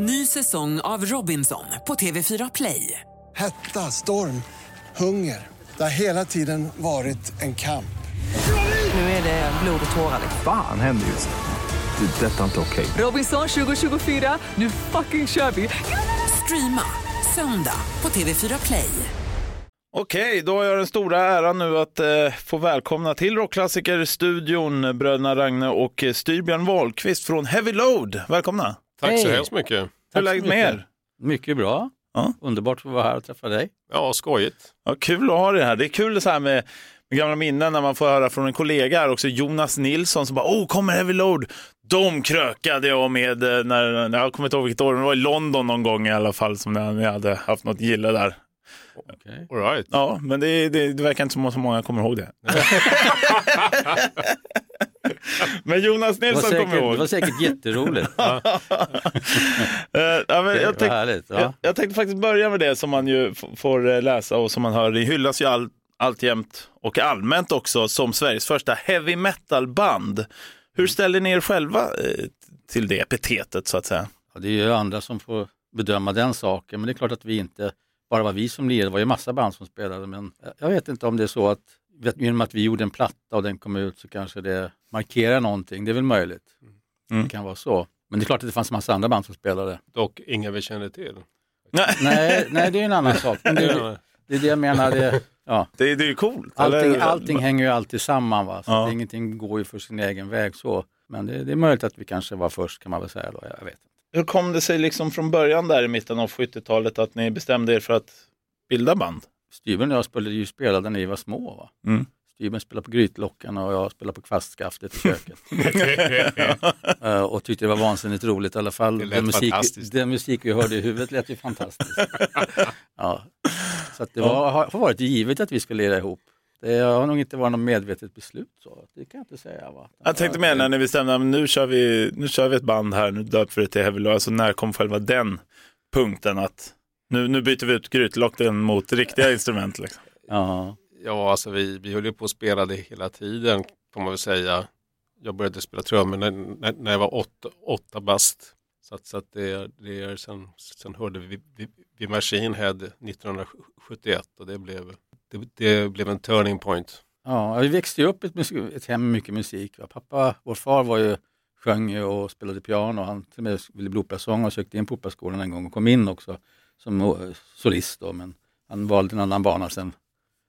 Ny säsong av Robinson på TV4 Play. Hetta, storm, hunger. Det har hela tiden varit en kamp. Nu är det blod och tårar. Fan händer just nu. Det. är Detta är inte okej. Robinson 2024, nu fucking kör vi! Streama söndag på TV4 Play. Okej, då har jag den stora äran nu att eh, få välkomna till Rockklassiker-studion bröderna Ragne och eh, Styrbjörn Wahlqvist från Heavy Load. Välkomna! Tack så Hej. hemskt mycket. Hur är så läget med mycket. er? Mycket bra. Ja. Underbart att få vara här och träffa dig. Ja, skojigt. Ja, kul att ha det här. Det är kul så här med, med gamla minnen när man får höra från en kollega här också, Jonas Nilsson som bara, åh, kommer Heavy Load. De krökade jag med eh, när, när jag kommer inte ihåg vilket år, men det var i London någon gång i alla fall som ni hade haft något gille där. Okej. All right. Ja, men det, det, det verkar inte som att så många kommer ihåg det. men Jonas Nilsson säkert, kommer ihåg. det var säkert jätteroligt. ja, Eh, ja, men jag, tänk, härligt. jag, Ja. jag tänkte faktiskt börja med det som man ju får eh, läsa och som man hör. Det hyllas ju all, alltjämt och allmänt också som Sveriges första heavy metal-band. Hur ställer ni er själva eh, till det epitetet så att säga? Ja, det är ju andra som får bedöma den saken, men det är klart att vi inte bara var vi som lirade, det var ju massa band som spelade, men jag vet inte om det är så att vet, genom att vi gjorde en platta och den kom ut så kanske det markerar någonting, det är väl möjligt. Mm. Det kan vara så. Men det är klart att det fanns massa andra band som spelade. Dock inga vi känner till. Nej, nej det är en annan sak. Men det, är- det är det jag menar. Det, ja. Det, det är ju coolt. Allting, allting hänger ju alltid samman. Va? Så Ja. ingenting går ju för sin egen väg. så. Men det, det är möjligt att vi kanske var först kan man väl säga. Då. Jag vet. inte. Hur kom det sig liksom från början där i mitten av 70-talet att ni bestämde er för att bilda band? Styven och jag spelade ju spelade när vi var små. Va? Mm. Styven spelade på grytlockan och jag spelade på kvastskaftet i köket. Eh, och tyckte det var vansinnigt roligt i alla fall. Den musik, den musik vi hörde i huvudet lät ju fantastiskt. ja. Så det var, har varit givet att vi skulle lira ihop. Det har nog inte varit något medvetet beslut. Så. Det kan jag inte säga. Va? Jag tänkte mer när ni bestämde nu kör vi, nu kör vi ett band här, nu döper vi det till Heavy Load. Alltså när kom själva den punkten att nu, nu byter vi ut grytlocken mot riktiga instrument? Liksom. Ja. Ja, alltså vi, vi höll ju på att spela det hela tiden, får man väl säga. Jag började spela trummor när, när, när jag var åtta, åtta bast. Så, att, så att det, det är, sen, sen hörde vi, vi, vi Machine Head 1971 och det blev, det, det blev en turning point. Ja, vi växte ju upp i ett, ett hem med mycket musik. Va? Pappa, vår far var ju, sjöng och spelade piano. Han till och med ville bli operasångare och sökte in på operaskolan en gång och kom in också som eh, solist. Då, men han valde en annan bana sen.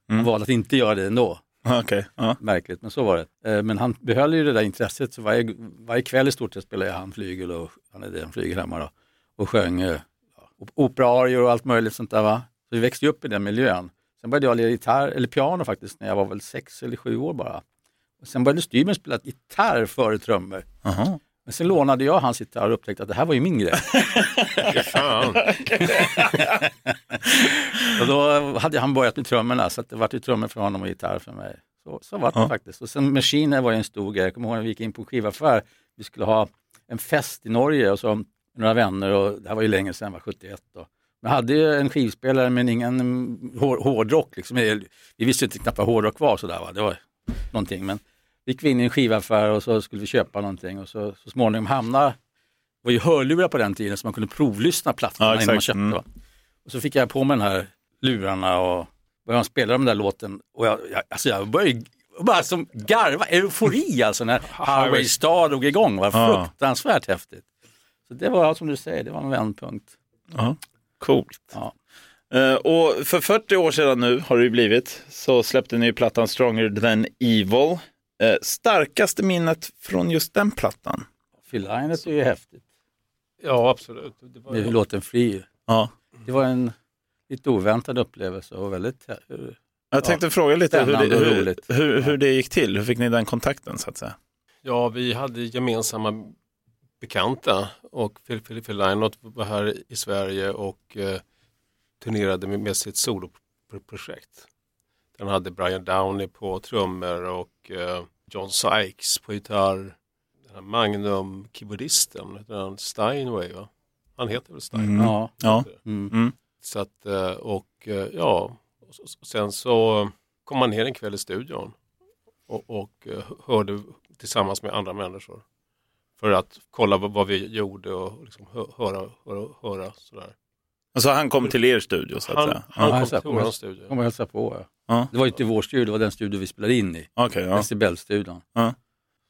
Han Mm. valde att inte göra det ändå. Okej, ja. Märkligt, men så var det. Eh, Men han behöll ju det där intresset. Så varje, varje kväll i stort sett spelade han flygel och han är en flygel hemma då. Och sjöng eh, ja, op- operaarior och allt möjligt sånt där. Va? Så vi växte upp i den miljön. Sen började jag lira gitarr, eller piano faktiskt, när jag var väl sex eller sju år bara. Och sen började Styrmen spela gitarr före trummor. Aha. Men sen lånade jag hans gitarr och upptäckte att det här var ju min grej. Fan. och då hade han börjat med trummorna så att det var ju trummor för honom och gitarr för mig. Så, så var det Ja. faktiskt. Och sen Machine var ju en stor grej. Jag kommer ihåg när vi gick in på en skivaffär. Vi skulle ha en fest i Norge och så några vänner och det här var ju länge sedan, var 71 då. Men hade ju en skivspelare men ingen hår, hårdrock. Liksom. Vi visste inte knappt vad hårdrock var sådär. Va? Det var någonting. Men gick vi in i en skivaffär och så skulle vi köpa någonting och så, så småningom hamnade det var ju hörlurar på den tiden så man kunde provlyssna plattorna Ja, innan man köpte. Mm. Och så fick jag på mig den här lurarna och började spela den där låten och jag, jag, alltså jag började bara som garva, eufori alltså när Highway Star drog igång. Var Ja. fruktansvärt häftigt. Så det var som du säger, det var en vändpunkt. Ja. Coolt. Ja. Eh, och för 40 år sedan nu har det ju blivit så släppte ni plattan Stronger than Evil. Eh, starkaste minnet från just den plattan? Phil Lynott är ju häftigt. Ja, absolut. Det var, Det är låten Fri. Ja. Det var en lite oväntad upplevelse och väldigt Jag tänkte fråga lite hur det, hur, hur, hur det gick till. Hur fick ni den kontakten så att säga? Ja, vi hade gemensamma bekanta och Phil, Phil, Phil Lynott var här i Sverige och eh, turnerade med, med sitt soloprojekt. Den hade Brian Downey på trummor och eh, John Sykes på gitarr. Den här Magnum keyboardisten, den Steinway va? Han heter väl Steinway? Mm. Ja. Ja. Mm. Så att, eh, och eh, ja, och sen så kom man ner en kväll i studion och, och hörde tillsammans med andra människor för att kolla vad, vad vi gjorde och liksom hö, höra, höra, höra sådär. Alltså han kom till er studio så att Han, säga? han Ja, kom till på vår studio. Kom och hälsa på. Ja. Ja. Det var inte vår studio, det var den studio vi spelade in i. Okej, ja. Decibelstudion. Ja.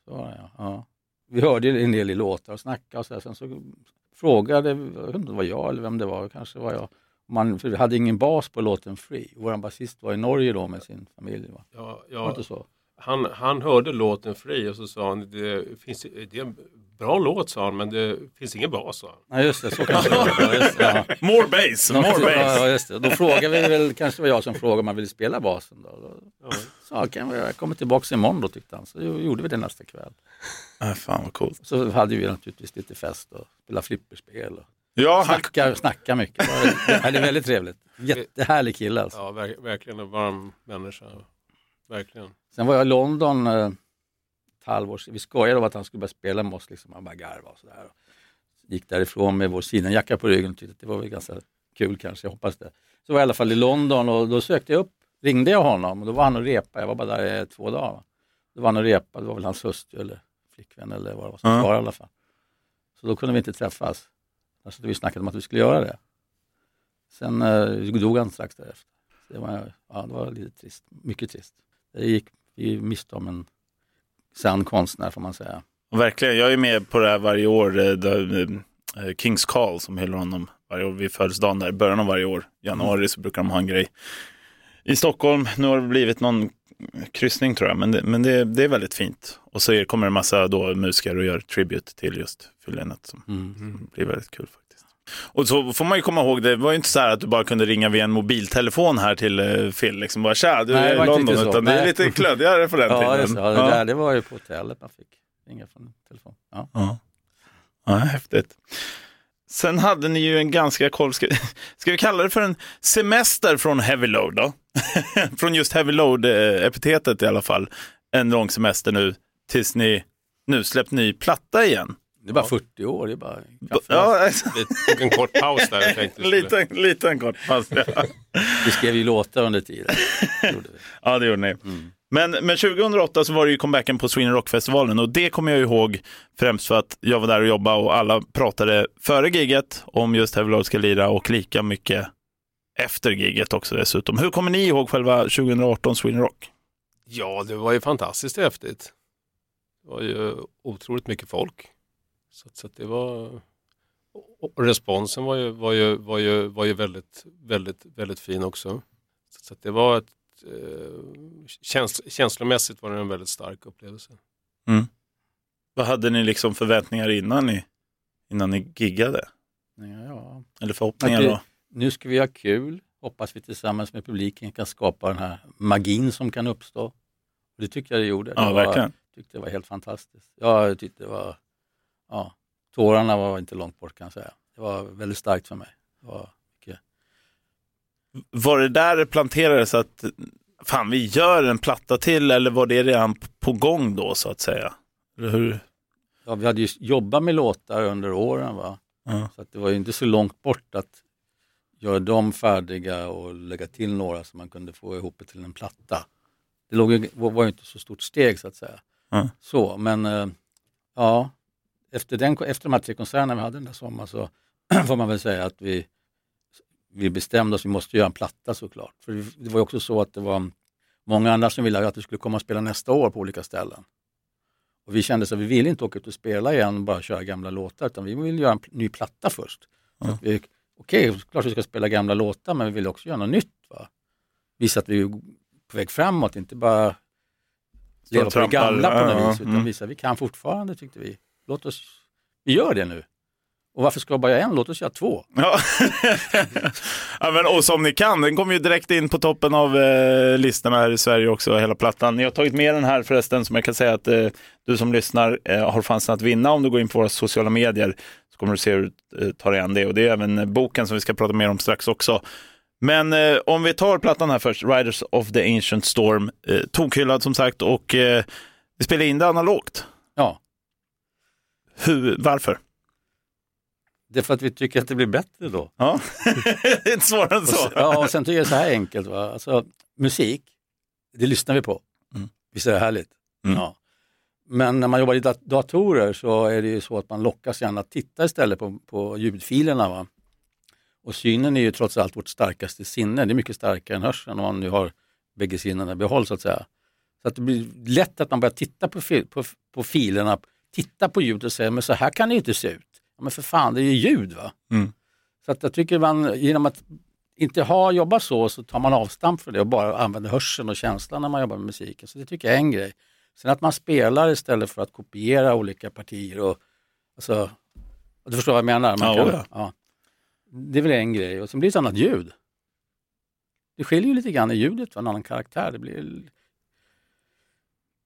Så ja. ja. Vi hörde en del i låtar och snackade och så, här. sen så frågade, jag vet inte om det var jag eller vem det var, kanske var jag. Man, för vi hade ingen bas på låten Free. Vår basist var i Norge då med sin familj. Va? Ja, Var det ja, så? han, han hörde låten Fri och så sa han det, finns, det är en bra låt sa han men det finns ingen bas sa han. Nej just det, så kanske det var. Ja, just det, ja. More bass, more Ja, bass. ja, just det. Då frågade vi väl, kanske var jag som frågade om han ville spela basen. Då. Då sa jag, kan jag kommer tillbaka imorgon då tyckte han. Så gjorde vi det nästa kväll. Ah, fan vad coolt. Så hade vi naturligtvis lite fest och spelade flipperspel. Och Ja, han, snacka, snacka mycket. Det är väldigt trevligt. Jättehärlig kille alltså. Ja, ver, verkligen en varm människa. Verkligen. Sen var jag i London eh, halvår. Vi skojade om att han skulle börja spela med oss. Liksom. Han bara garvade och sådär. Gick därifrån med vår sidenjacka på ryggen och tyckte att det var väl ganska kul kanske, jag hoppas det. Så var jag i alla fall i London och då sökte jag upp, ringde jag honom och då var han och repa. Jag var bara där i två dagar. Va? Då var han och repa, det var väl hans hustru eller flickvän eller vad det var som Ja. svarade i alla fall. Så då kunde vi inte träffas. Alltså, vi snackade om att vi skulle göra det. Sen eh, dog han strax därefter. Så det, var, ja, det var lite trist, mycket trist. Det gick vi miste om en sann konstnär får man säga. verkligen, jag är med på det här varje år. eh, Där, eh, Kings Call som hyllar honom varje år vid födelsedagen där i början av varje år. Januari så brukar de ha en grej i Stockholm. Nu har det blivit någon kryssning tror jag, men det, men det, det är väldigt fint. Och så kommer det en massa då, musiker och gör tribute till just fyllenet som Mm. blir väldigt kul faktiskt. Och så får man ju komma ihåg, det var ju inte så här att du bara kunde ringa via en mobiltelefon här till uh, Phil, liksom bara tja, du Nej, det är i inte London, riktigt så. utan det är Nej. lite klödigare på den Ja, tiden. det, Ja. där, det var ju på hotellet man fick ringa från telefon. Ja. Ja. ja, häftigt. Sen hade ni ju en ganska koll, ska, ska vi kalla det för en semester från Heavy Load då? från just Heavy Load-epitetet i alla fall. En lång semester nu tills ni nu släppt ny platta igen. Det är bara 40 år, det är bara kaffe. Ja, Vi tog en kort paus där. Jag tänkte liten, liten kort paus. Ja. Vi skrev ju låtar under tiden. Det ja, det gjorde ni. Men, men 2008 så var det ju comebacken på Sweden Rock-festivalen och det kommer jag ihåg främst för att jag var där och jobbade och alla pratade före giget om just Heavy ska lira och lika mycket efter giget också dessutom. Hur kommer ni ihåg själva 2018 Sweden Rock? Ja, det var ju fantastiskt häftigt. Det var ju otroligt mycket folk. Så, så att det var... Och responsen var ju, var ju, var ju, var ju väldigt, väldigt, väldigt fin också. Så, så att det var ett... Eh, käns, känslomässigt var det en väldigt stark upplevelse. Vad hade ni liksom förväntningar innan ni, innan ni giggade? Ja, ja. Eller förhoppningar då? Nu ska vi ha kul. Hoppas vi tillsammans med publiken kan skapa den här magin som kan uppstå. Och det tyckte jag det gjorde. Ja, det var, verkligen. tyckte det var helt fantastiskt. Jag tyckte det var... Ja, tårarna var inte långt bort kan jag säga. Det var väldigt starkt för mig. Det var mycket. Var det där det planterades att fan vi gör en platta till eller var det redan på gång då så att säga? Eller hur? Ja, vi hade ju jobbat med låtar under åren. Va? Ja. Så att det var ju inte så långt bort att göra dem färdiga och lägga till några så man kunde få ihop det till en platta. Det låg var ju inte så stort steg så att säga. Ja. Så, men eh, ja, efter, den, efter de här tre konserterna vi hade den där sommaren så får man väl säga att vi, vi bestämde oss, vi måste göra en platta såklart. För det var också så att det var många andra som ville att vi skulle komma och spela nästa år på olika ställen. Och vi kände så att vi ville inte åka ut och spela igen och bara köra gamla låtar utan vi ville göra en ny platta först. Vi- Okej, klart vi ska spela gamla låtar men vi vill också göra något nytt. Va? Visa att vi är på väg framåt, inte bara leva på det gamla på något vis utan mm. visa att vi kan fortfarande tyckte vi. Låt oss, vi gör det nu. Och varför ska vi bara göra en? Låt oss göra två. Ja. ja, men, och som ni kan, den kommer ju direkt in på toppen av eh, listorna här i Sverige också, hela plattan. Ni har tagit med den här förresten, som jag kan säga att eh, du som lyssnar eh, har chansen att vinna om du går in på våra sociala medier. Så kommer du se hur du eh, tar dig an det. Och det är även eh, boken som vi ska prata mer om strax också. Men eh, om vi tar plattan här först, Riders of the Ancient Storm, eh, tokhyllad som sagt och eh, vi spelar in det analogt. Ja, Hur, varför? det är för att vi tycker att det blir bättre då. Ja, det är inte svårare än Och så. sen, ja, och sen tycker jag det är så här enkelt. Va? Alltså, musik, det lyssnar vi på. Mm. Visst är det härligt? Mm. Ja. Men när man jobbar i dat- datorer så är det ju så att man lockas gärna att titta istället på, på ljudfilerna. Va? Och synen är ju trots allt vårt starkaste sinne. Det är mycket starkare än hörseln om man nu har bägge sinnena i behåll så att säga. Så att det blir lätt att man börjar titta på, på, på filerna, titta på ljudet och säga men så här kan det inte se ut. Men för fan, det är ju ljud va. Mm. Så att jag tycker man genom att inte ha jobbat så så tar man avstamp för det och bara använder hörseln och känslan när man jobbar med musiken. Så det tycker jag är en grej. Sen att man spelar istället för att kopiera olika partier och alltså, du förstår vad jag menar? Man Ja, kan, ja. Det är väl en grej och sen blir det ett annat ljud. Det skiljer ju lite grann i ljudet, va? en annan karaktär. Det blir...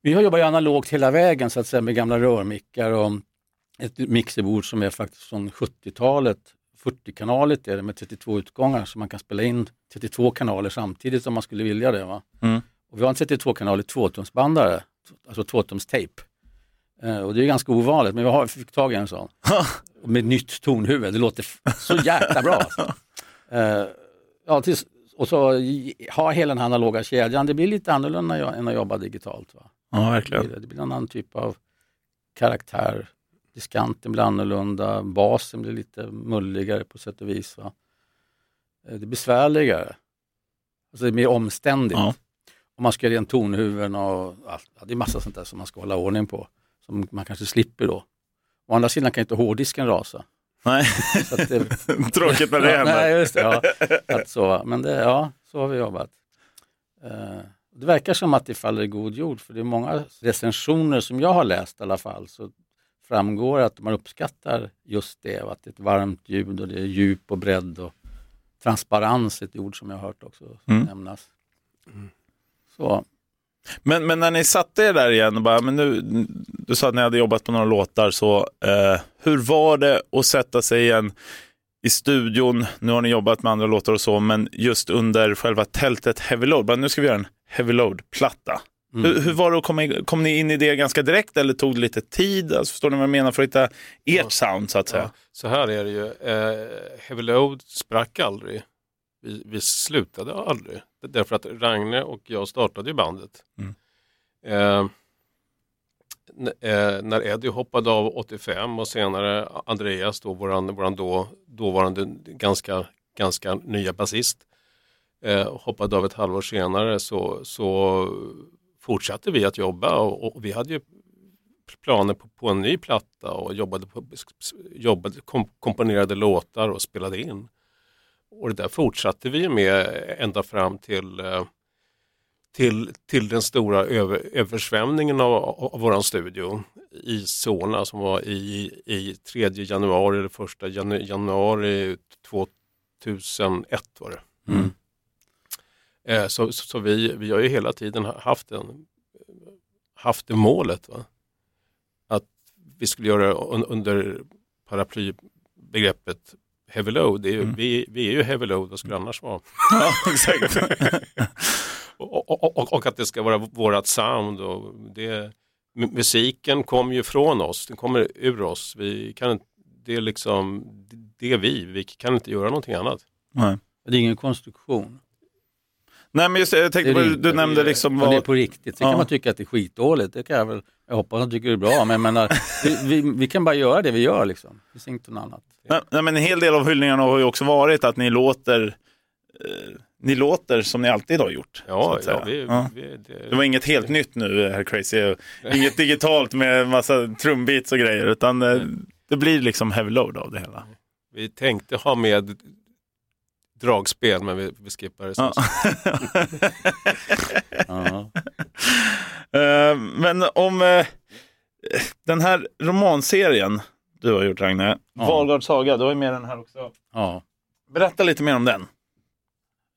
Vi har jobbat analogt hela vägen så att säga med gamla rörmickar och ett mixerbord som är faktiskt från 70-talet. 40-kanalet är det med 32 utgångar så man kan spela in 32 kanaler samtidigt om man skulle vilja det. Va? Mm. Och vi har en 32-kanalig tvåtumsbandare, alltså tvåtumstejp. Eh, och det är ganska ovanligt men vi har, fick tag i en sån. Med nytt tonhuvud, det låter så jäkla bra. Alltså. Eh, ja, tills, och så ha hela den här analoga kedjan, det blir lite annorlunda än att jobba digitalt. Va? Ja, verkligen. det blir en annan typ av karaktär. Diskanten blir annorlunda, basen blir lite mulligare på sätt och vis. Va? Eh, Det blir besvärligare. Alltså det är mer omständigt. Ja. Om man ska göra en tonhuvuden och allt. Ja, det är massa sånt där som man ska hålla ordning på. Som man kanske slipper då. Å andra sidan kan inte hårddisken rasa. Nej, Så att det, tråkigt när det ja, händer. nej, just det, ja. att så. Men det, ja, så har vi jobbat. Eh, det verkar som att det faller i god jord för det är många recensioner som jag har läst i alla fall så framgår att man uppskattar just det, och att det är ett varmt ljud och det är djup och bredd och transparens, ett ord som jag har hört också Mm. nämnas. Så, Men, men när ni satte er där igen och bara, men nu, du sa att ni hade jobbat på några låtar, så eh, hur var det att sätta sig igen i studion? Nu har ni jobbat med andra låtar och så, men just under själva tältet Heavy Load, bara, nu ska vi göra en Heavy Load-platta. Mm. Hur, hur var det att komma in, kom ni in i det ganska direkt eller tog det lite tid? Alltså, förstår ni vad jag menar? För att hitta ert sound så att säga. Ja, så här är det ju. Eh, Heavy Load sprack aldrig. Vi, vi slutade aldrig. Därför att Ragne och jag startade ju bandet. Mm. Eh, eh, när Eddie hoppade av 85 och senare Andreas, då, våran, våran då, dåvarande ganska, ganska nya basist, eh, hoppade av ett halvår senare så, så fortsatte vi att jobba och, och vi hade ju planer på, på en ny platta och jobbade på, jobbade, kom, komponerade låtar och spelade in. Och det där fortsatte vi med ända fram till, eh, till, till den stora över, översvämningen av, av vår studio i Solna som var i, i 3 januari eller första januari 2001 var det. mm. Eh, Så, så, så vi, vi har ju hela tiden haft, en, haft det målet. Va? Att vi skulle göra det under paraplybegreppet heavy load. Det är ju, Mm. vi, vi är ju heavy load, vad skulle det annars vara? Ja, exakt. Och, och, och, och att det ska vara vårat sound. Och det, mu- musiken kommer ju från oss, den kommer ur oss. Vi kan, det är liksom, det är vi, vi kan inte göra någonting annat. Nej. det är ingen konstruktion. Nej, men just jag tänkte på, det du inte. nämnde liksom Och det är vad... på riktigt. Sen Ja. kan man tycka att det är skitdåligt. Det kan jag väl, jag hoppas att de tycker det är bra. Men jag menar, vi, vi, vi kan bara göra det vi gör liksom. Det finns något annat. Nej, nej, men en hel del av hyllningarna har ju också varit att ni låter, eh, ni låter som ni alltid har gjort. så Ja, att säga. ja, vi, Ja. Vi, det, Det var inget helt nytt nu, herr Crazy. Inget digitalt med massa trumbeats och grejer, utan eh, det blir liksom heavy load av det hela. vi tänkte ha med dragspel men vi, vi skippar det. Ja. Ja. Eh, Men om eh, den här romanserien du har gjort, Ragne, Ja. Valgards saga, du har ju med den här också. Ja. Berätta lite mer om den.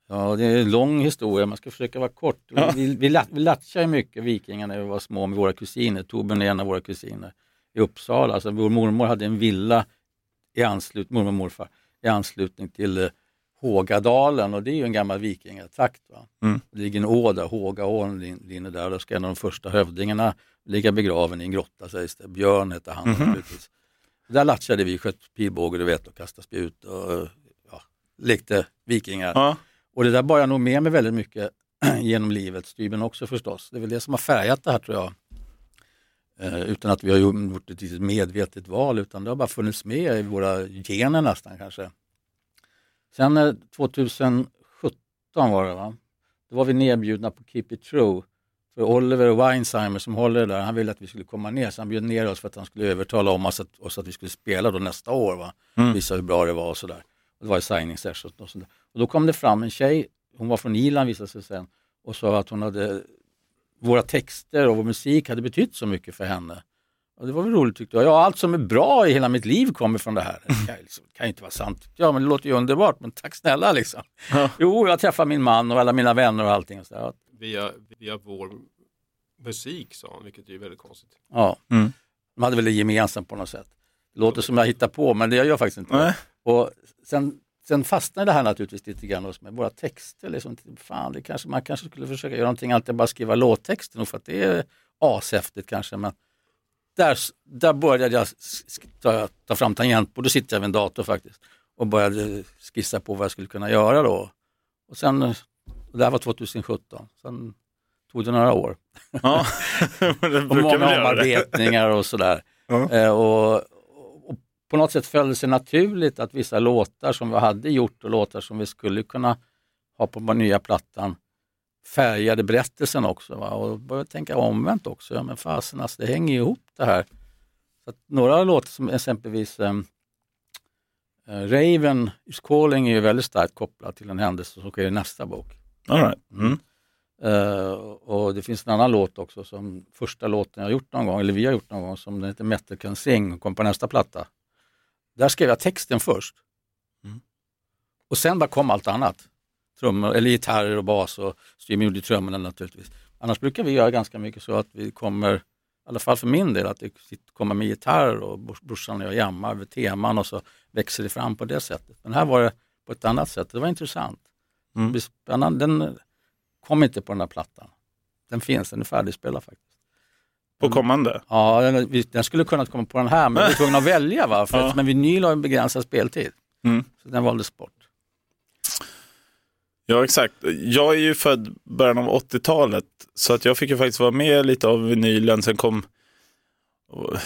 ja, det är en lång historia. Man ska försöka vara kort. Ja. Vi, vi, lat- vi latchade ju mycket vikingar när vi var små med våra kusiner. Torbjörn är en av våra kusiner i Uppsala. Alltså, vår mormor hade en villa i anslutning, mormor och morfar, i anslutning till eh, Hågadalen och det är ju en gammal vikingatrakt. Va? Mm. Det ligger en å där, Hågaån linjer där. Då ska en av de första hövdingarna ligga begraven i en grotta sägs det. Björn hette han Mhm. naturligtvis. Där latchade vi, sköt pilbåge du vet och kastade spjut och ja, lekte vikingar. Ja. Och det där bar jag nog med mig väldigt mycket genom livet, Stybern också förstås. Det är väl det som har färgat det här tror jag. Eh, utan att vi har gjort ett medvetet val utan det har bara funnits med i våra gener nästan kanske. Sen eh, 2017 var det va? Då var vi nedbjudna på Keep It True. För Oliver Weinsheimer som håller där, han ville att vi skulle komma ner så han bjöd ner oss för att han skulle övertala om oss att, oss att vi skulle spela då nästa år. Va? Visa hur bra det var och sådär. Det var i signing session och sådär. Och då kom det fram en tjej, hon var från Irland visade sig sen, och sa att hon hade, våra texter och vår musik hade betytt så mycket för henne. Och det var väl roligt tyckte jag. Ja, allt som är bra i hela mitt liv kommer från det här. Det kan, ju liksom, kan inte vara sant. Ja, men det låter ju underbart, men tack snälla liksom. Jo, jag träffar min man och alla mina vänner och allting. Och så där. Via, via vår musik sa hon, vilket är väldigt konstigt. Ja, Mm. de hade väl det gemensamt på något sätt. Det låter som jag hittar på, men det gör jag faktiskt inte. Nej. Och sen, sen fastnade det här naturligtvis lite grann hos mig. Våra texter, liksom, fan, det kanske, man kanske skulle försöka göra någonting annat än bara skriva låttexter, nog för att det är ashäftigt kanske. Men där, där började jag ta, ta fram tangentbord, då sitter jag vid en dator faktiskt och började skissa på vad jag skulle kunna göra då. Och sen, och det här var 2017, sen tog det några år. Ja, det Och många omarbetningar och sådär. Ja. Eh, och, och på något sätt föll det sig naturligt att vissa låtar som vi hade gjort och låtar som vi skulle kunna ha på den nya plattan färgade berättelsen också. Va? Och började tänka omvänt också. Ja, men fasen, alltså, det hänger ju ihop det här. Så några låtar som exempelvis um, Raven is calling är ju väldigt starkt kopplad till en händelse som sker i nästa bok. All right. mm. Eh, och det finns en annan låt också, som första låten jag gjort någon gång, eller vi har gjort någon gång, som den heter Metal Can Sing och kom på nästa platta. Där skrev jag texten först. Mm. Och sen bara kom allt annat. Trummor, eller gitarrer och bas och Steve gjorde trummorna naturligtvis. Annars brukar vi göra ganska mycket så att vi kommer, i alla fall för min del, att det kommer med gitarr och brors- brorsan och jag jammar över teman och så växer det fram på det sättet. Men här var det på ett annat sätt. Det var intressant. Mm. Det blir spännande. Den kom inte på den här plattan. Den finns, den är färdigspelad faktiskt. På kommande. Ja, den, den skulle kunnat komma på den här, men vi var tvungna att välja. Va? För Ja. men vinyl har en begränsad speltid. Mm. Så den valdes bort. Ja, exakt. Jag är ju född början av 80-talet, så att jag fick ju faktiskt vara med lite av vinylen. Sen kom,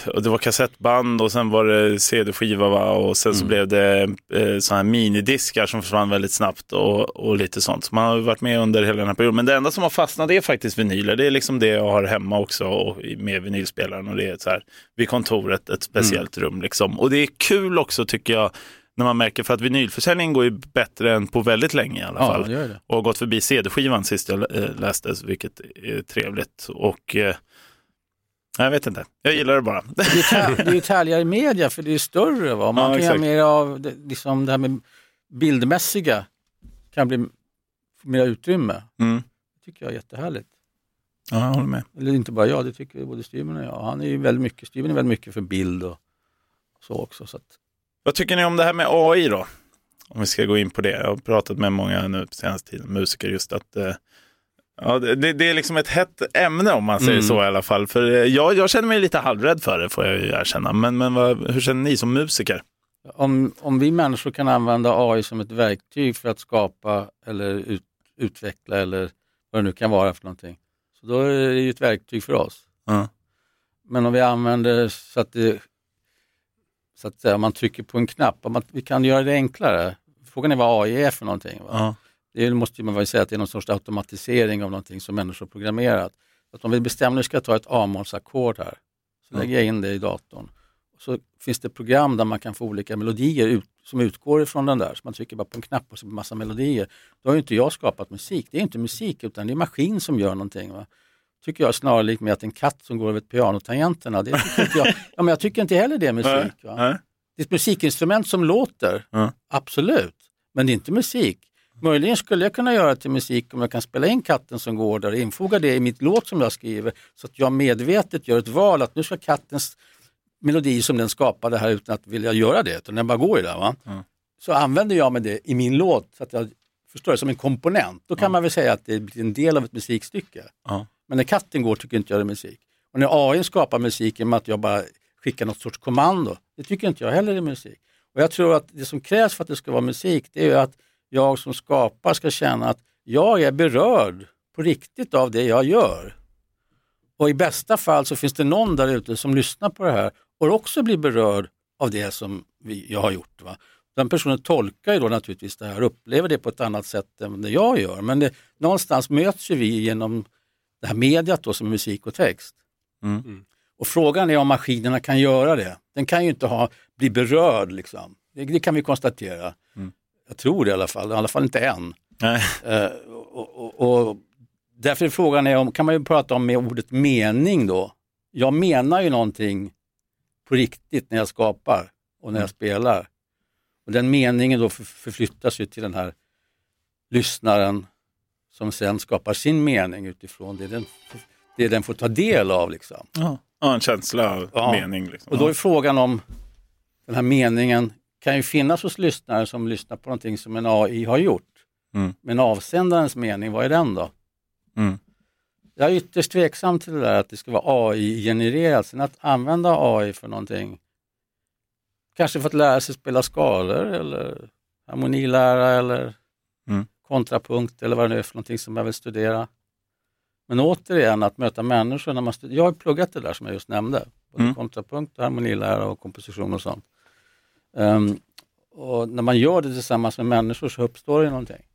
och det var kassettband och sen var det CD-skiva va? och sen så blev det eh, såna här minidiskar som försvann väldigt snabbt och, och lite sånt. Så man har ju varit med under hela den här perioden. Men det enda som har fastnat är faktiskt vinyler. Det är liksom det jag har hemma också och med vinylspelaren och det är så här vid kontoret, ett speciellt rum liksom. Och det är kul också tycker jag när man märker för att vinylförsäljningen går ju bättre än på väldigt länge i alla Ja, fall det gör det. och har gått förbi CD-skivan sist jag eh, läste, vilket är trevligt. Och eh, jag vet inte, jag gillar det bara. Det är, det ju ett härligare media för det är större. Va? Man Ja, kan exakt. göra mer av det, liksom det här med bildmässiga, kan bli mer utrymme. Mm. Det tycker jag är jättehärligt. Ja, jag håller med. Eller inte bara jag, det tycker både Steven och jag. Han är ju väldigt mycket, Steven är väldigt mycket för bild och så också. Så att, Vad tycker ni om det här med AI då? Om vi ska gå in på det. Jag har pratat med många nu på senaste tiden, musiker, just att eh, ja, det, det är liksom ett hett ämne om man säger Mm. så i alla fall. För eh, jag, jag känner mig lite halvrädd för det får jag ju erkänna. Men, men vad, hur känner ni som musiker? om, om vi människor kan använda AI som ett verktyg för att skapa eller ut, utveckla eller vad det nu kan vara för någonting. Så då är det ju ett verktyg för oss. Ja. Men om vi använder så att det så att säga, man trycker på en knapp, man, vi kan göra det enklare. Frågan är vad AI är för någonting. Ja. Det måste man väl säga att det är någon sorts automatisering av någonting som människor programmerat. Att om vi bestämmer att vi ska ta ett A-mollsackord här, så lägger jag in det i datorn. Så finns det program där man kan få olika melodier ut, som utgår ifrån den där. Så man trycker bara på en knapp och så blir massa melodier. Då har ju inte jag skapat musik. Det är inte musik utan det är maskin som gör någonting. Va? Tycker jag snarlikt med att en katt som går över pianotangenterna. Det tycker jag, ja, men jag tycker inte heller det är musik. Det är ett musikinstrument som låter, absolut. Men det är inte musik. Möjligen skulle jag kunna göra det till musik om jag kan spela in katten som går där och infoga det i mitt låt som jag skriver. Så att jag medvetet gör ett val att nu ska kattens melodi som den skapade här utan att vilja göra det, utan den bara går ju där. Va? Så använder jag med det i min låt så att jag förstår det som en komponent. Då kan man väl säga att det blir en del av ett musikstycke. Ja. Men när katten går tycker inte jag det är musik. Och när AI skapar musik genom att jag bara skickar något sorts kommando, det tycker inte jag heller är musik. Och jag tror att det som krävs för att det ska vara musik, det är ju att jag som skapar ska känna att jag är berörd på riktigt av det jag gör. Och i bästa fall så finns det någon där ute som lyssnar på det här och också blir berörd av det som vi, jag har gjort. Va? Den personen tolkar ju då naturligtvis det här och upplever det på ett annat sätt än det jag gör. Men det, någonstans möts ju vi genom det här mediet då som är musik och text. Mm. Och frågan är om maskinerna kan göra det. Den kan ju inte ha, bli berörd liksom. Det, det kan vi konstatera. Mm. Jag tror det i alla fall, i alla fall inte än. Eh, och, och, och därför är frågan är om, kan man ju prata om med ordet mening då. Jag menar ju någonting på riktigt när jag skapar och när jag spelar. Och den meningen då för- förflyttas ju till den här lyssnaren som sen skapar sin mening utifrån det den, det den får ta del av. Liksom. Ja. ja, en känsla av Ja. mening. Liksom. Och då är frågan om den här meningen kan ju finnas hos lyssnare som lyssnar på någonting som en AI har gjort. Mm. Men avsändarens mening, vad är den då? Mm. Jag är ytterst tveksam till det där att det ska vara AI-genererat. Sen att använda AI för någonting, kanske för att lära sig spela skalor eller harmonilära eller. Kontrapunkt eller vad det nu är för någonting som jag vill studera. Men återigen att möta människor när man studerar. Jag har pluggat det där som jag just nämnde. Både Mm. kontrapunkt, och harmonilära och komposition och sånt. Ehm, och när man gör det tillsammans med människor så uppstår det någonting.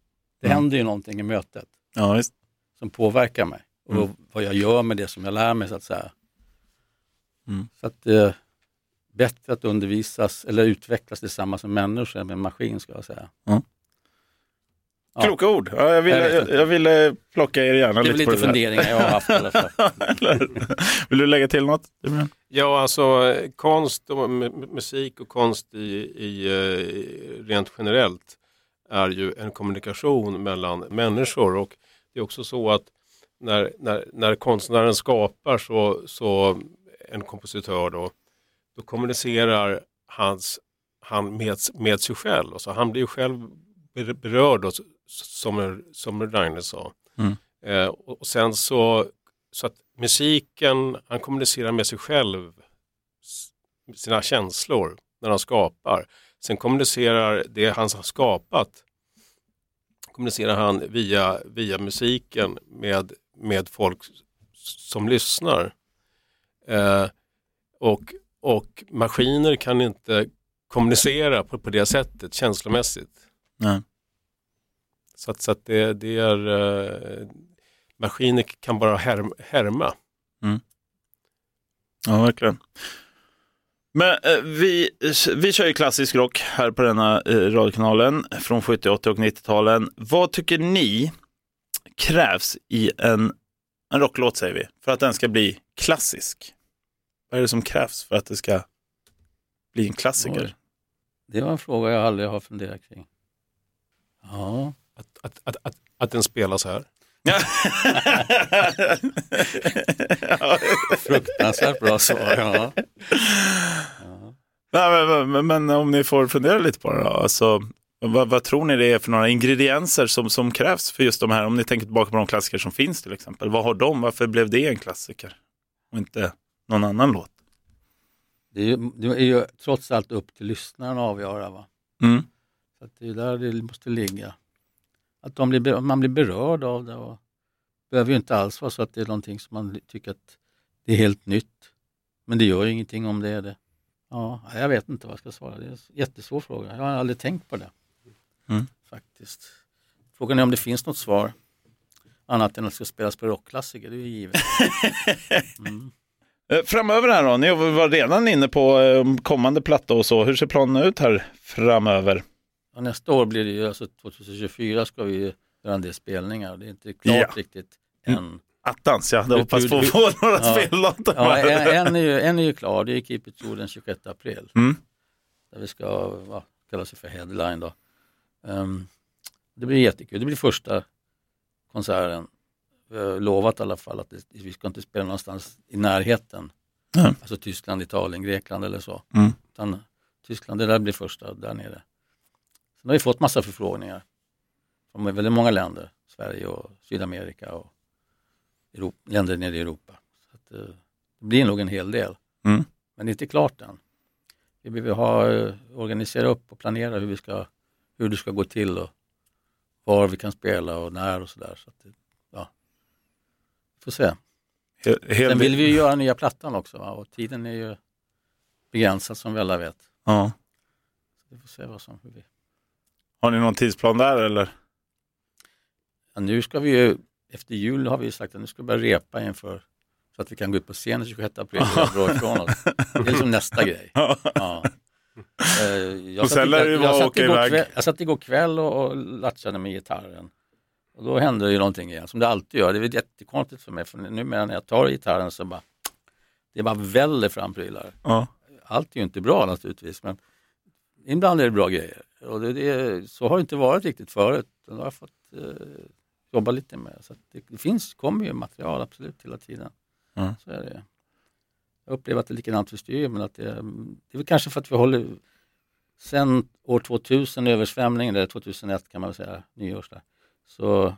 Det Mm. händer ju någonting i mötet Ja, som påverkar mig och Mm. vad jag gör med det som jag lär mig så att säga. Mm. Så att det är bättre att undervisas eller utvecklas tillsammans med människor än med en maskin ska jag säga. Ja. Kloka ord. Ja, jag, ville, Jag jag, ville plocka er gärna Det är lite på lite det där. funderingar jag har haft i alla fall. Eller? Vill du lägga till något? Ja, alltså konst och mu- mu- musik och konst i, i, eh, rent generellt är ju en kommunikation mellan människor och det är också så att när, när, när konstnären skapar så, så en kompositör då, då kommunicerar hans, han med, med sig själv. Alltså han blir ju själv ber- berörd då, som, som Rainer sa. Mm. Eh, och sen så, så att musiken, han kommunicerar med sig själv sina känslor när han skapar. Sen kommunicerar det han har skapat kommunicerar han via, via musiken med, med folk som lyssnar. Eh, och, och maskiner kan inte kommunicera på, på det sättet känslomässigt. Nej. Så att, så att det, det är eh, maskiner kan bara härm, härma. Ja, verkligen. Men eh, vi, vi kör ju klassisk rock här på denna eh, radiokanalen från 70, 80 och 90-talen. Vad tycker ni krävs i en, en rocklåt, säger vi, för att den ska bli klassisk? Vad är det som krävs för att det ska bli en klassiker? Oj. Det var en fråga jag aldrig har funderat kring. Ja, Att, att, att, att, att den spelas här. fruktansvärt bra svar. Ja. Nej, men, men, men om ni får fundera lite på det då. Alltså, vad, vad tror ni det är för några ingredienser som, som krävs för just de här? Om ni tänker tillbaka på de klassiker som finns till exempel. Vad har de? Varför blev det en klassiker? Och inte någon annan låt? Det, är ju, det är ju trots allt upp till lyssnaren att avgöra. Va? Mm. Så att det är där det måste ligga. Att de blir, man blir berörd av det. Och det behöver ju inte alls vara så att det är någonting som man tycker att det är helt nytt. Men det gör ju ingenting om det är det. Ja, jag vet inte vad jag ska svara. Det är en jättesvår fråga. Jag har aldrig tänkt på det. Mm. Faktiskt. Frågan är om det finns något svar. Annat än att det ska spelas på rockklassiker, det är ju givet. Mm. Eh, Framöver här då, ni var redan inne på eh, kommande platta och så. Hur ser planen ut här framöver? Ja, nästa år blir det ju, alltså 2024 ska vi göra en del spelningar. Det är inte klart Ja. riktigt Mm. än. Attans, jag hade Hur- hoppats på att få några ja. spellåtar. Ja, en, en, är ju, en är ju klar, det är Keep It True den 26 april. Mm. Där vi ska, ja, kalla sig för headline då. Ehm, det blir jättekul, det blir första konserten. Vi har lovat i alla fall att det, vi ska inte spela någonstans i närheten. Nej. Alltså Tyskland, Italien, Grekland eller så. Mm. Utan Tyskland, det där blir första där nere. Sen har vi fått massa förfrågningar från väldigt många länder. Sverige och Sydamerika och Europa, länder nere i Europa. Så att, eh, det blir nog en hel del. Mm. Men det är inte klart än. Vi behöver ha, eh, organisera upp och planera hur, vi ska, hur det ska gå till och var vi kan spela och när och sådär. Så att det- ja. Vi får se. He- hel Sen vill vi ju göra nya plattan också va? och tiden är ju begränsad som vi alla vet. Ja. Vi får se vad som hur vi... Har ni någon tidsplan där eller? ja, Nu ska vi ju, efter jul har vi ju sagt att nu ska vi börja repa inför så att vi kan gå ut på scen den 26 april och ifrån oss. Det är liksom nästa grej. Ja. Eh, Jag ju jag, jag, att satt igår kväll, jag satt igår kväll och, och latchade med gitarren. Och då hände ju någonting igen, som det alltid gör. Det är jättekonstigt för mig, för numera när jag tar gitarren så bara, det bara väller fram prylar. Ja. Allt är ju inte bra naturligtvis, men ibland är det bra grejer. Och det, det, så har det inte varit riktigt förut. Det har jag fått eh, jobba lite med. Så att det, det finns, kommer ju material absolut hela tiden. Ja. Så är det. Jag upplever att det är likadant för styr, men att det, det är väl kanske för att vi håller sen år 2000, översvämningen, eller 2001 kan man väl säga, nyårs där, så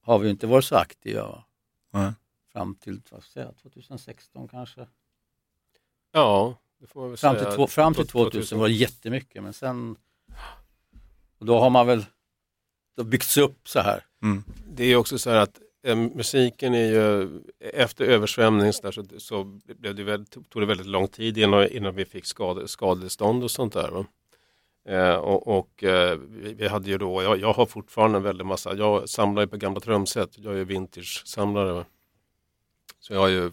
har vi inte varit så aktiva Nej. fram till vad ska jag säga, 2016 kanske. Ja, det får man väl Fram säga. till, två, fram till 2000 var det jättemycket men sen och då har man väl då byggts upp så här. Mm. Det är också så här att eh, musiken är ju, efter översvämning så, där, så, så blev det väldigt, tog det väldigt lång tid innan, innan vi fick skade, skadestånd och sånt där. Va? Eh, och och eh, vi, hade ju då, jag, jag har fortfarande en väldig massa, jag samlar ju på gamla trumset, jag är ju vintage-samlare. Va? Så jag har ju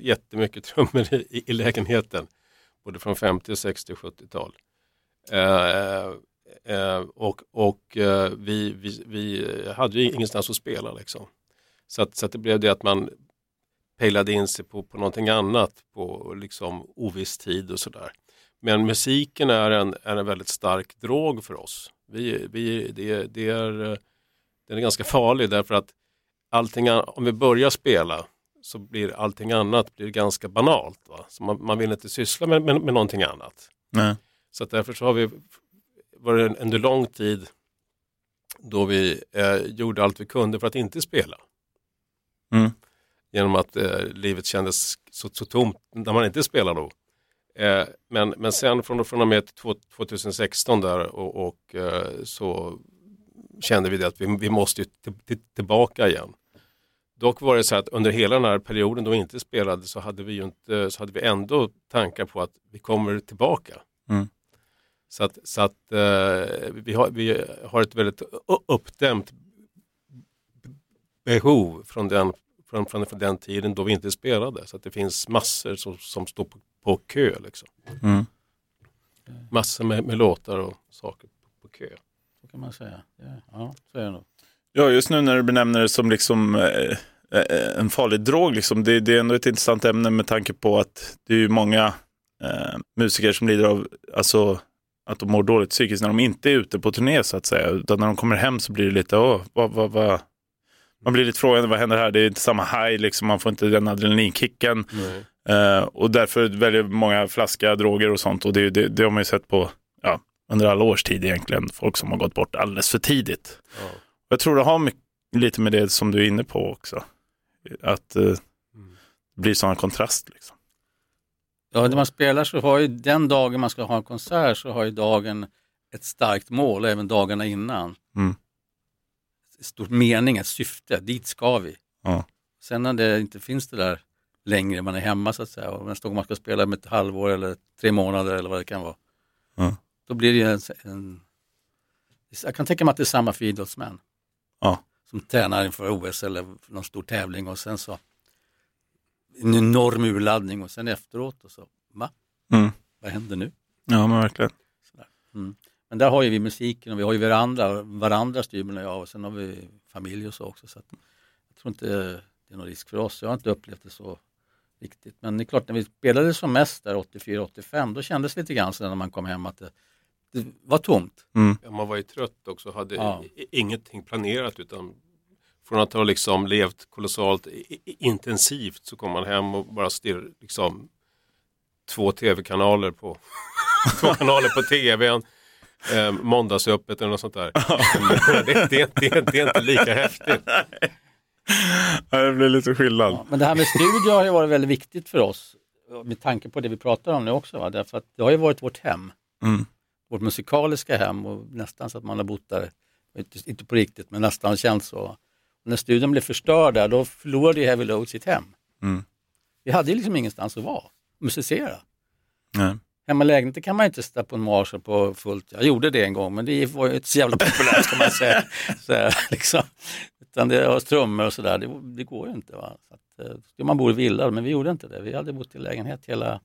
jättemycket trummor i, i lägenheten, både från 50, 60 och 70-tal. Eh, och och eh, vi, vi, vi hade ju ingenstans att spela liksom. Så att, så att det blev det att man pejlade in sig på, på någonting annat på liksom oviss tid och sådär. Men musiken är en, är en väldigt stark drog för oss. Vi, vi, det, det är, den är ganska farlig därför att allting, om vi börjar spela så blir allting annat blir ganska banalt. Va? Så man, man vill inte syssla med, med, med någonting annat. Nej. Så därför så har vi varit en- under lång tid då vi eh, gjorde allt vi kunde för att inte spela. Mm. Genom att eh, livet kändes så, så tomt när man inte spelar då. Eh, men, men sen från, från och med två- 2016 där och, och eh, så kände vi det att vi, vi måste tillbaka igen. Dock var det så att under hela den här perioden då vi inte spelade så hade vi ju inte, så hade vi ändå tankar på att vi kommer tillbaka. Mm. Så att, så att eh, vi, har, vi har ett väldigt uppdämt behov från den, från, från, från den tiden då vi inte spelade. Så att det finns massor som, som står på, på kö. Liksom. Mm. Massor med, med låtar och saker på, på kö. Så kan man säga. Ja, så är det nog. Ja, just nu när du benämner det som liksom, eh, eh, en farlig drog, liksom, det, det är ändå ett intressant ämne med tanke på att det är ju många eh, musiker som lider av alltså, att de mår dåligt psykiskt när de inte är ute på turné så att säga. Utan när de kommer hem så blir det lite, åh, vad, vad, vad. Man blir lite frågande, vad händer här? Det är inte samma high, liksom, man får inte den adrenalinkicken. Eh, och därför väljer många flaska droger och sånt. Och det, det, det har man ju sett på ja, under alla års tid egentligen. Folk som har gått bort alldeles för tidigt. Ja. Jag tror det har mycket, lite med det som du är inne på också. Att eh, det blir sådana kontrast. Liksom. Ja, när man spelar så har ju den dagen man ska ha en konsert så har ju dagen ett starkt mål, även dagarna innan. Mm. Ett stort mening, ett syfte, dit ska vi. Ja. Sen när det inte finns det där längre, man är hemma så att säga och nästa gång man ska spela med ett halvår eller tre månader eller vad det kan vara. Ja. Då blir det en, en... Jag kan tänka mig att det är samma för idrottsmän. Ja. Som tränar inför OS eller någon stor tävling och sen så en enorm urladdning och sen efteråt och så, va? Mm. Vad händer nu? Ja, men verkligen. Mm. Men där har ju vi musiken och vi har ju varandra, varandra Styrmen och jag och sen har vi familj och så också. Så att jag tror inte det är någon risk för oss. Jag har inte upplevt det så riktigt. Men det är klart när vi spelade som mest där 84-85 då kändes det lite grann så när man kom hem att det, det var tomt. Ja, man var ju trött också, hade Ja. ingenting planerat utan från att ha liksom levt kolossalt intensivt så kom man hem och bara stirr, liksom två tv-kanaler på två kanaler på tvn. Eh, måndagsöppet eller något sånt där. det, det, det, det är inte lika häftigt. Ja, det blir lite skillnad. Ja, men det här med studio har ju varit väldigt viktigt för oss med tanke på det vi pratar om nu också. Va? Därför att det har ju varit vårt hem. Mm. Vårt musikaliska hem och nästan så att man har bott där, inte, inte på riktigt men nästan känns så. När studion blev förstörd där då förlorade ju Heavy Load sitt hem. Mm. Vi hade ju liksom ingenstans att vara, musicera. Nej. Hemma i lägenheten kan man inte sitta på en Marshall på fullt. Jag gjorde det en gång men det var ju inte så jävla populärt kan man säga. så här, liksom. Utan det var trummor och sådär, det, det går ju inte. Va? Så att, eh, man bor i villa, men vi gjorde inte det. Vi hade bott i lägenhet hela,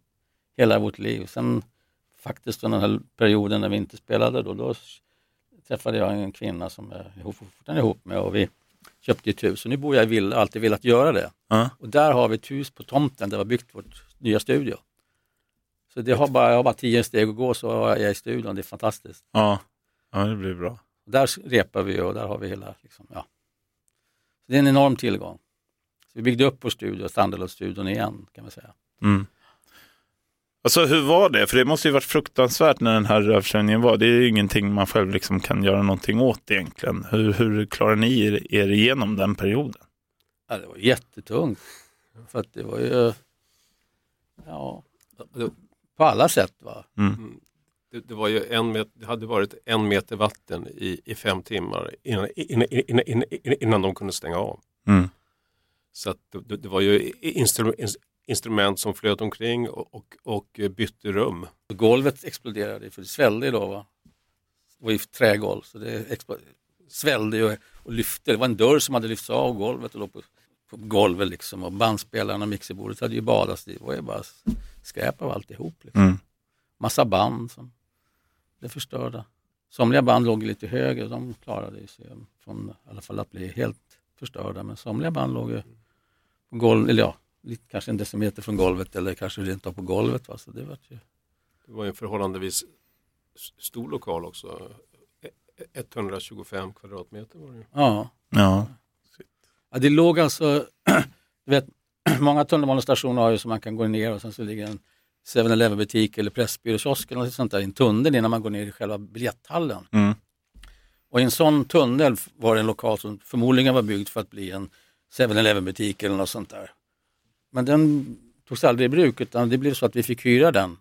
hela vårt liv. Sen faktiskt under den här perioden när vi inte spelade då, då träffade jag en kvinna som jag är fortfarande ihop med och vi köpte ett hus. Och nu bor jag i villa, alltid velat göra det. Ja. Och där har vi ett hus på tomten där vi har byggt vårt nya studio. Så det har bara, jag har bara tio steg att gå så är jag i studion, det är fantastiskt. Ja. ja, det blir bra. Och där repar vi och där har vi hela, liksom, ja. Så det är en enorm tillgång. Så vi byggde upp vår studio, Standalone-studion igen kan man säga. Mm. Alltså hur var det? För det måste ju varit fruktansvärt när den här översvämningen var. Det är ju ingenting man själv liksom kan göra någonting åt egentligen. Hur, hur klarar ni er, er igenom den perioden? Ja, det var jättetungt. För att det var ju, ja, på alla sätt. Va? Det, det, var ju en met, det hade varit en meter vatten i, i fem timmar innan, innan, innan, innan, innan de kunde stänga av. Mm. Så att det, det var ju instru, instrument som flöt omkring och, och, och bytte rum. Golvet exploderade för det svällde då. Va? Det var ju trägolv så det svällde ju och lyfte. Det var en dörr som hade lyfts av golvet och låg på, på golvet liksom och bandspelarna och mixerbordet hade ju badats. Det var ju bara skräp av alltihop. Liksom. Mm. Massa band som blev förstörda. Somliga band låg lite högre, de klarade sig från i alla fall att bli helt förstörda. Men somliga band låg ju på golvet, eller ja, lite, kanske en decimeter från golvet eller kanske rent av på golvet. Va? Så det, var ju... det var en förhållandevis stor lokal också. 125 kvadratmeter var det. Ja. Ja. ja, det låg alltså, du vet, många tunnelbanestationer har ju så man kan gå ner och sen så ligger en 7-Eleven butik eller Pressbyråkiosk eller något sånt där i en tunnel innan man går ner i själva biljetthallen. Mm. Och i en sån tunnel var det en lokal som förmodligen var byggd för att bli en 7-Eleven butik eller något sånt där. Men den togs aldrig i bruk utan det blev så att vi fick hyra den.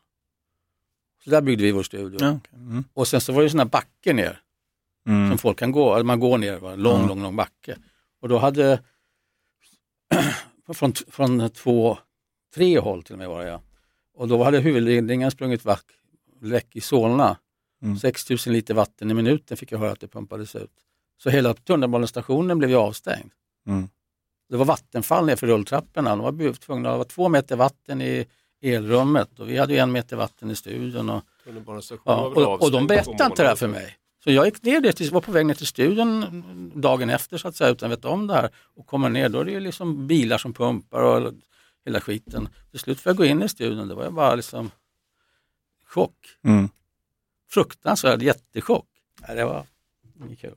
Så där byggde vi vår studio. Ja, okay. mm. Och sen så var det sådana backe ner Mm. som folk kan gå, man går ner, va? lång, Ja. lång, lång backe. Och då hade, från, från två, tre håll till och med var det ja. Och då hade huvudledningen sprungit vack, läck i Solna. Mm. 6000 liter vatten i minuten fick jag höra att det pumpades ut. Så hela tunnelbanestationen blev ju avstängd. Det var vattenfall nerför rulltrapporna. De var tvungna att ha två meter vatten i elrummet och vi hade ju en meter vatten i studion. Och, Ja, och, och de berättade inte det här för mig. Så jag gick ner dit, var på väg ner till studion dagen efter så att säga utan att veta om det här. Och kommer ner, då är det ju liksom bilar som pumpar och hela skiten. Till slut får jag gå in i studion, det var ju bara liksom chock. Mm. Fruktansvärd jättechock. Ja, det var inget kul.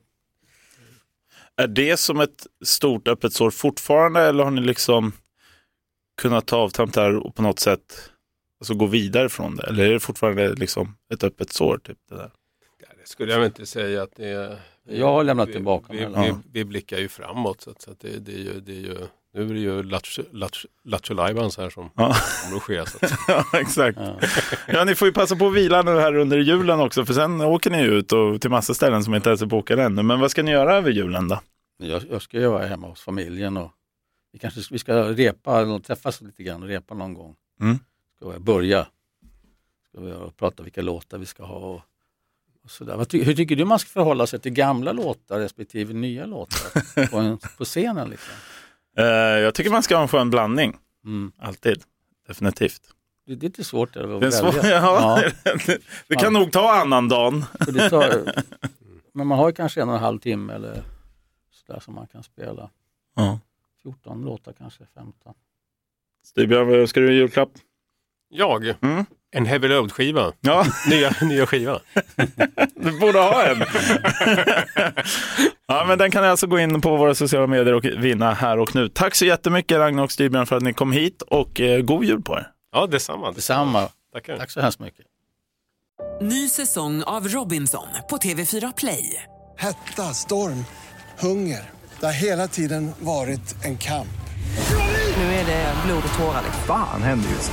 Är det som ett stort öppet sår fortfarande eller har ni liksom kunnat ta avtamp där och på något sätt alltså gå vidare från det? Eller är det fortfarande liksom ett öppet sår? Typ, det där? Ja, det skulle jag inte säga att det är. Jag har lämnat vi, tillbaka vi, vi, vi blickar ju framåt så att, så att det, det, är ju, det är ju, nu är det ju Lattjo- Lajbans här som Ja. kommer att ske. Att, ja, exakt. Ja. Ja, ni får ju passa på att vila nu här under julen också, för sen åker ni ut och till massa ställen som inte ens är bokade ännu. Men vad ska ni göra över julen då? Jag, jag ska ju vara hemma hos familjen och vi kanske vi ska repa och träffas lite grann och repa någon gång. Mm. Ska vi börja. Ska vi prata vilka låtar vi ska ha och, och sådär. Vad ty, hur tycker du man ska förhålla sig till gamla låtar respektive nya låtar på, en, på scenen? Liksom? Eh, jag tycker man ska ha en skön blandning, Mm. alltid. Definitivt. Det, det är inte svårt där att Det, är svår, välja. ja, det kan nog ta annan dagen. så det tar, men man har ju kanske en och en halv timme eller sådär som man kan spela. Ja. 14 låtar kanske, 15. Stigbjörn, vad ska du i julklapp? jag, Mm. En Heavy Load-skiva. Ja, Nya, nya skiva. du borde ha en. ja, men den kan ni alltså gå in på våra sociala medier och vinna här och nu. Tack så jättemycket Ragnar och Stigbjörn för att ni kom hit och eh, god jul på er. Ja, detsamma. Detsamma. Tackar. Tack så hemskt mycket. Ny säsong av Robinson på TV4 Play. Hetta, storm, hunger. Det har hela tiden varit en kamp. Nu är det blod och tårar. liksom. Fan händer just